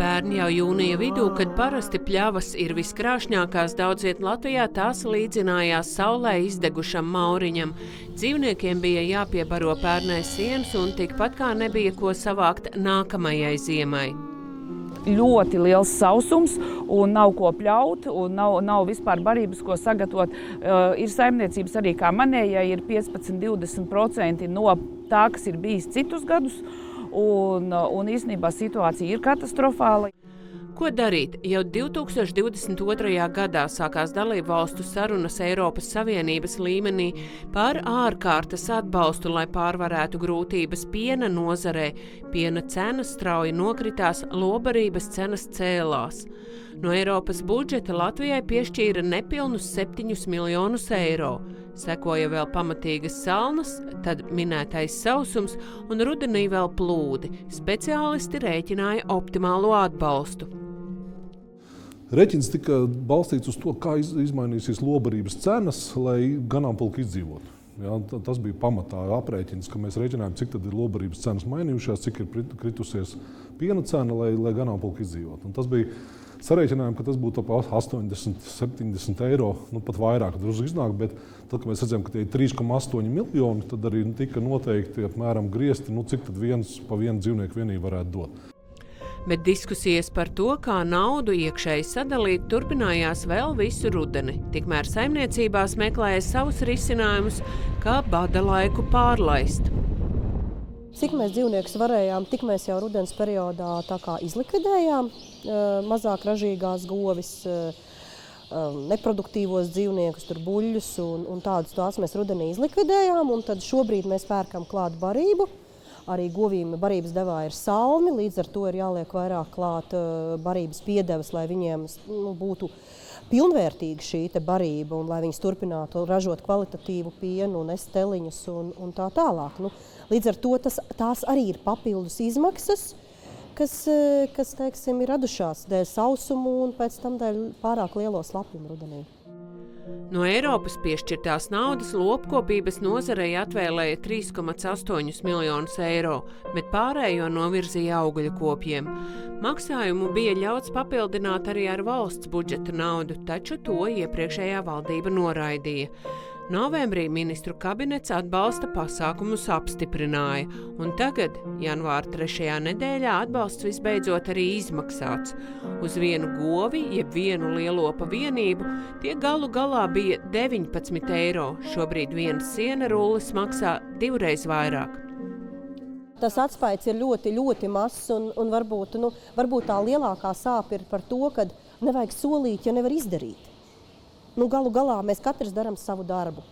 Pērn jau jūnija vidū, kad parasti pļavas ir viskrāšņākās daudziet Latvijā, tās līdzinājās saulē izdegušam mauriņam. Dzīvniekiem bija jāpiebaro pērnais sienas un tikpat kā nebija ko savākt nākamajai ziemai ļoti liels sausums un nav ko pļaut, un nav, nav vispār barības, ko sagatavot. Uh, ir saimniecības arī kā manējai, ir 15-20% no tā, kas ir bijis citus gadus un, un īstenībā situācija ir katastrofāla. Ko darīt? Jau 2022. gadā sākās dalību valstu sarunas Eiropas Savienības līmenī par ārkārtas atbalstu, lai pārvarētu grūtības piena nozarē. Piena cenas strauji nokritās, lobarības cenas cēlās. No Eiropas budžeta Latvijai piešķīra nepilnus 7 miljonus eiro. Sekoja vēl pamatīgas salnas, tad minētais sausums un rudenī vēl plūdi. Speciālisti rēķināja optimālo atbalstu. Reķins tika balstīts uz to, kā izmainīsies lobarības cenas, lai ganāmpulki izdzīvotu. Ja, tas bija pamatā aprēķins, ka mēs rēķinājām, cik ir lobarības cenas mainījušās, cik ir kritusies piena cena, lai, lai ganāmpulki izdzīvotu. Tas bija Sarēķinājām, ka tas būtu ap 80, 70 eiro, nu pat vairāk drusku iznāk, bet tad, kad mēs redzējām, ka tie ir 3,8 miljoni, tad arī tika noteikti apmēram griezti, nu, cik viens pa vienu dzīvnieku vienību varētu dot. Bet diskusijas par to, kā naudu iekšēji sadalīt, turpinājās vēl visu rudeni. Tikmēr saimniecībās meklēja savus risinājumus, kā bada laiku pārlaist. Cik mēs dzīvniekus varējām, tik mēs jau rudens periodā izlikvidējām. Mazāk ražīgās govis, neproduktīvos dzīvniekus, tur buļļus un, un tādus tās mēs rudenī izlikvidējām. Tad šobrīd mēs pērkam klāt barību. Arī govīm barības devā ir salmi, līdz ar to ir jāliek vairāk klāt barības piedevas, lai viņiem nu, būtu pilnvērtīga šī barība un lai viņas turpinātu ražot kvalitatīvu pienu un esteliņus un, un tā tālāk. Nu, Līdz ar to tas, tās arī ir papildus izmaksas, kas, eh, kas teiksim, ir radušās dēļ sausumu un pēc tam dēļ pārāk lielo slapjumu rudenī. No Eiropas piešķirtās naudas lopkopības nozarei atvēlēja 3,8 miljonus eiro, bet pārējo novirzīja augļu kopiem. Maksājumu bija ļauts papildināt arī ar valsts budžeta naudu, taču to iepriekšējā valdība noraidīja. Novembrī ministru kabinets atbalsta pasākumus apstiprināja, un tagad, janvāra trešajā nedēļā, atbalsts visbeidzot arī izmaksāts. Uz vienu govi, jeb vienu lielopa vienību, tie galu galā bija 19 eiro. Šobrīd viena siena rullis maksā divreiz vairāk. Tas atspējs ir ļoti, ļoti mazs, un, un varbūt, nu, varbūt tā lielākā sāpe ir par to, ka nevajag solīt, ja nevar izdarīt. Nu, galu galā mēs katrs darām savu darbu.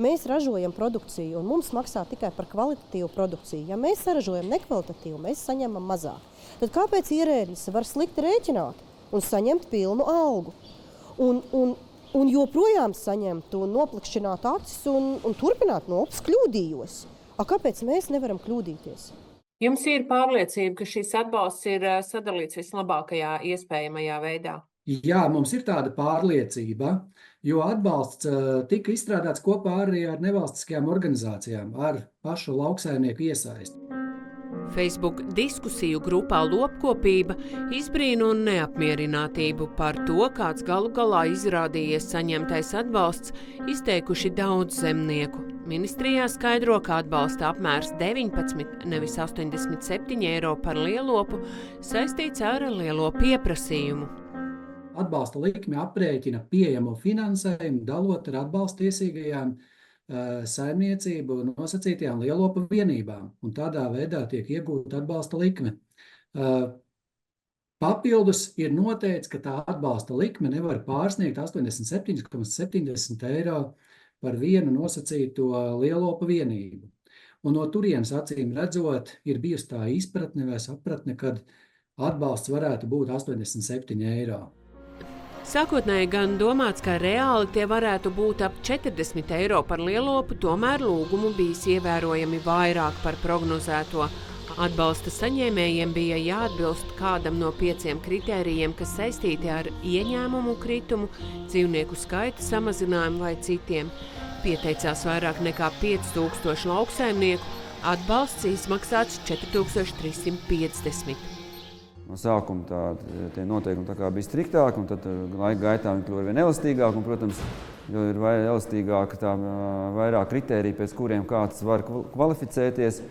Mēs ražojam produkciju, un mums maksā tikai par kvalitatīvu produkciju. Ja mēs saražojam nekvalitatīvu, mēs saņemam mazāk. Tad kāpēc ierēdnis var slikti rēķināt un saņemt pilnu algu? Un, un, un joprojām saņemt un noplikšķināt acis un, un turpināt no upes kļūdījos. A, kāpēc mēs nevaram kļūdīties? Jums ir pārliecība, ka šis atbalsts ir eh, sadalīts vislabākajā iespējamajā veidā? Jā, mums ir tāda pārliecība, jo atbalsts tika izstrādāts kopā arī ar nevalstiskajām organizācijām, ar pašu lauksaimnieku iesaisti. Facebook diskusiju grupā Lopkopība izbrīna un neapmierinātību par to, kāds galu galā izrādījies saņemtais atbalsts, izteikuši daudz zemnieku. Ministrijā skaidro, ka atbalsta apmērs 19, nevis 87 eiro par lielopu saistīts ar lielo pieprasījumu. Atbalsta likme aprēķina pieejamo finansējumu, dalot ar atbalsta tiesīgajām uh, saimniecību nosacītajām lielopu vienībām, un tādā veidā tiek iegūta atbalsta likme. Uh, Papildus ir noteikts, ka tā atbalsta likme nevar pārsniegt 87,70 eiro par vienu nosacīto lielopu vienību. Un no turienes acīm redzot, ir bijusi tā izpratne vai sapratne, ka atbalsts varētu būt 87 eiro. Sākotnēji gan domāts, ka reāli tie varētu būt ap 40 eiro par lielopu, tomēr lūgumu bijis ievērojami vairāk par prognozēto. Atbalsta saņēmējiem bija jāatbilst kādam no pieciem kritērijiem, kas saistīti ar ieņēmumu kritumu, dzīvnieku skaita samazinājumu vai citiem. Pieteicās vairāk nekā 5000 lauksaimnieku, Atbalsts izmaksāts 4350. No sākuma tā, tie noteikumi tā bija striktāki, un tad laika gaitā viņi kļuva vien elastīgāki. Un, protams, jo ir vairāk elastīgāka, tā vairāk kritērija, pēc kuriem kāds var kvalificēties.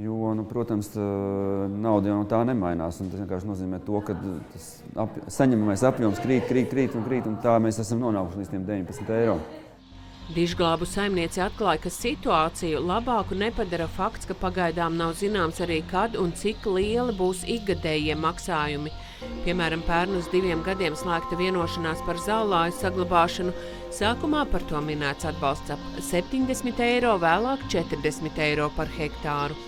Jo, nu, protams, nauda jau no tā nemainās. Tas vienkārši nozīmē, to, ka tas ap, saņemamais apjoms krīt, krīt, krīt un krīt. Un tā mēs esam nonākuši līdz 19 eiro. Dižglābu saimniece atklāja, ka situāciju labāku nepadara fakts, ka pagaidām nav zināms arī kad un cik lieli būs ikgadējie maksājumi. Piemēram, pērn uz diviem gadiem slēgta vienošanās par zālāju saglabāšanu. Sākumā par to minēts atbalsts ap 70 eiro, vēlāk 40 eiro par hektāru.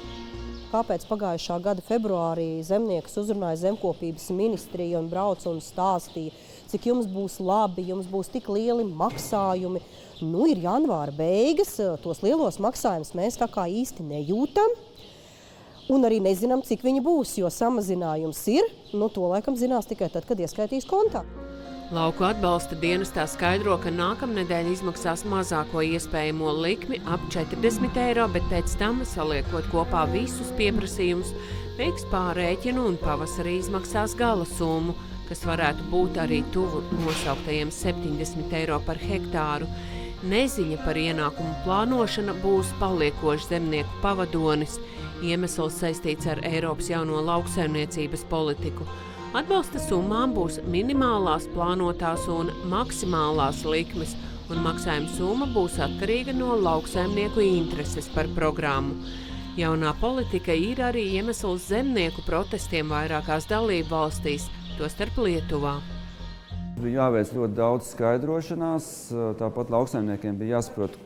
Kāpēc pagājušā gada februārī zemnieks uzrunāja zemkopības ministriju un brauca un stāstīja, cik jums būs labi, jums būs tik lieli maksājumi. Nu, ir janvāra beigas, tos lielos maksājumus mēs tā kā īsti nejūtam. Un arī nezinām, cik viņi būs, jo samazinājums ir. Nu, to laikam zinās tikai tad, kad ieskaitīs kontā. Lauku atbalsta dienestā skaidro, ka nākamnedēļ izmaksās mazāko iespējamo likmi ap 40 eiro, bet pēc tam, saliekot kopā visus pieprasījumus, veiks pārēķinu un pavasarī izmaksās gala summu kas varētu būt arī tuvu nosauktajiem 70 eiro par hektāru. Neziņa par ienākumu plānošanu būs paliekošs zemnieku pavadonis. Iemesls saistīts ar Eiropas jauno lauksaimniecības politiku. Atbalsta summām būs minimālās, plānotās un maksimālās likmes, un maksājuma summa būs atkarīga no lauksaimnieku intereses par programmu. Jaunā politika ir arī iemesls zemnieku protestiem vairākās dalību valstīs, tostarp Lietuvā. Bija jāveic ļoti daudz skaidrošanās. Tāpat lauksaimniekiem bija jāsaprot,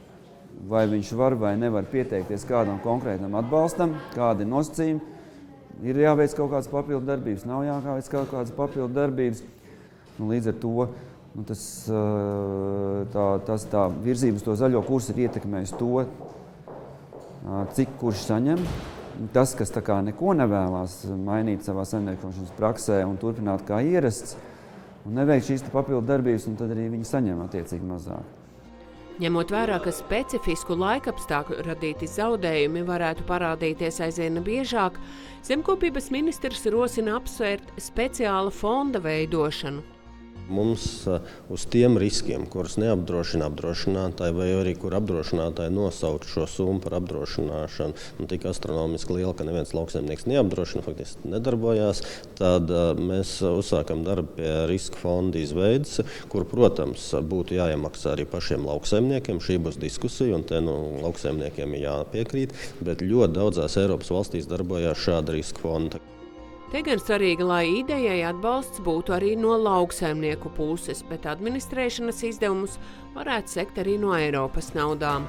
vai viņš var vai nevar pieteikties kādam konkrētam atbalstam, kādi nosacījumi. Ir jāveic kaut kādas papildu darbības, nav jāveic kaut kādas papildu darbības. Nu, līdz ar to nu, tas, tā, tas tā virzība uz to zaļo kursu ir ietekmējusi to, cik kurš saņem tas, kas neko nevēlas mainīt savā saimniekošanas praksē un turpināt kā ierasts, un neveikt šīs papildu darbības, tad arī viņi saņem attiecīgi mazāk. Ņemot vērā, ka specifisku laikapstākļu radīti zaudējumi varētu parādīties aizvien biežāk, zemkopības ministrs rosina apsvērt speciāla fonda veidošanu. Mums uz tiem riskiem, kurus neapdrošina apdrošinātāji, vai arī kur apdrošinātāji nosauc šo summu par apdrošināšanu, nu, tik astronomiski liela, ka neviens lauksaimnieks neapdrošina, faktiski nedarbojās, tad mēs uzsākam darbu pie riska fonda izveides, kur, protams, būtu jāiemaksā arī pašiem lauksaimniekiem. Šī būs diskusija, un te nu, lauksaimniekiem ir jāpiekrīt, bet ļoti daudzās Eiropas valstīs darbojās šāda riska fonda. Te gan svarīgi, lai idejai atbalsts būtu arī no lauksaimnieku puses, bet administrēšanas izdevumus varētu sekt arī no Eiropas naudām.